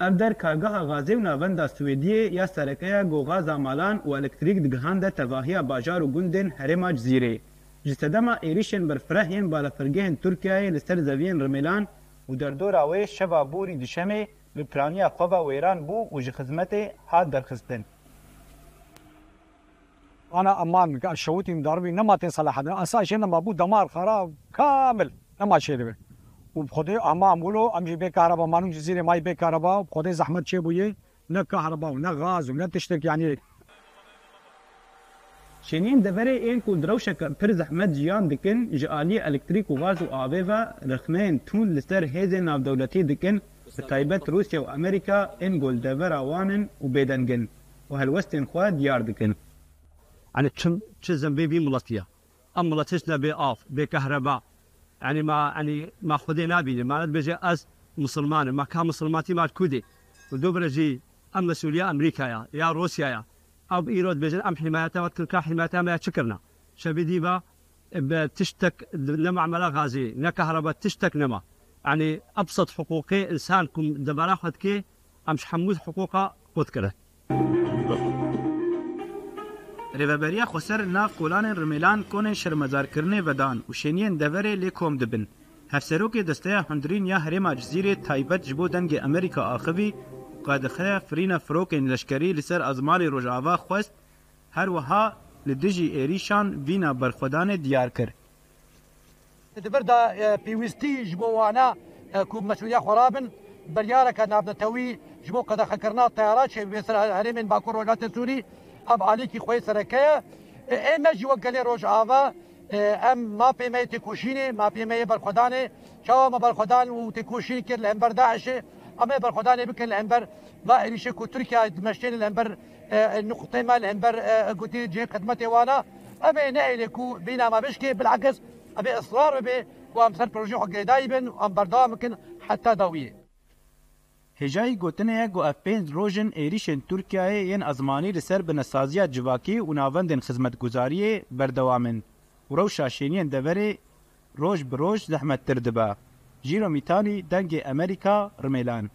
ev der kargeha gazê û navenda Swêdiyê ya serkeya gogaza malan û elektrîk digihande tevahiya bajar û gundên herêma Cizîrê. Ji sedema êrişên berfirehiyên balafirgehên Tirkiyeyê li ser zeviyên Rimelan û derdora wê şeva borî dişemê bi planiya xwe wêran bû û ji xizmetê hat derxistin. انا امان الشوتي مدربي نما تصلح هذا اساس شيء نما بو دمار خراب كامل نما شيء ده وبخدي اما عملو امشي بكهرباء مانو جزيره ماي بكهرباء بخدي زحمت شيء بويه نه كهرباء ولا غاز ولا تشتك يعني ku direwşeke pir zehmet jiyan dikin ji aliyê elektrîk û gaz û avê ve rixneyên tûn li ser hêzên navdewletî dikin bi taybet Rusya û Amerîka ên goldevera wan in û bêdengin û helwestên xwe diyar dikin. يعني تشم تشزم بي بي ملطية أم ملطيشنا بي آف بي كهرباء يعني ما يعني ما خدي نابي ما بيجي أز مسلمان ما كان مسلماتي ما ودوبر جي أم مسؤولية أمريكا يا يا روسيا يا أو إيرود بيجي أم حمايتها وتلك حمايتها ما شكرنا شبي ديبا بتشتك نما عملا غازي نا كهرباء تشتك نما. يعني أبسط حقوقي إنسانكم دبرا كي أمش حمود حقوقها قد كره Rêveberiya Xweser nav kolanên Rimelan konên şermezarkirinê vedan û şeniyên deverê lê kom dibin. Hevserokê desteya hundirîn ya herêma Cizîrê taybet ji bo dengê Amerîka axivî qadixeya firîna firokên leşkerî li ser ezmalê Rojava xwest her wiha li dijî êrîşan vîna berxwedanê diyar kir. دبر دا بيوستي جبو وانا كوب مسؤولية خرابن بريارك نابنا توي جبو قد خكرنا الطيارات شيء بيسر هرم من باكور ولايات سوري أب عليكي خوي سركية اما جوا قالي روج آوا أم ما بيمي تكوشيني ما بيمي برخداني شاوا ما برخدان وتكوشيني كر الأنبر داعش أما برخداني بكن الأنبر. ما اريش كو تركيا دمشتين الأنبر. النقطة ما الأنبر. قلت جي خدمتي وأنا. أما نعيلي كو بينا ما بشكي بالعكس. أبي إصرار بي. وأم سر بروجي حق دايبن. وأم بردام ممكن حتى داوية. Hêjayî gotinê ku ev pênc rojin êrişên Tirkiyeyê yên ezmanî li ser binesaziya civakî û navendên xizmetguzariyê berdewam in. û rewşa şêniyên deverê roj bi roj zehmettir dibe. Jîro Mîtanî dengê Amerîka Rimelan.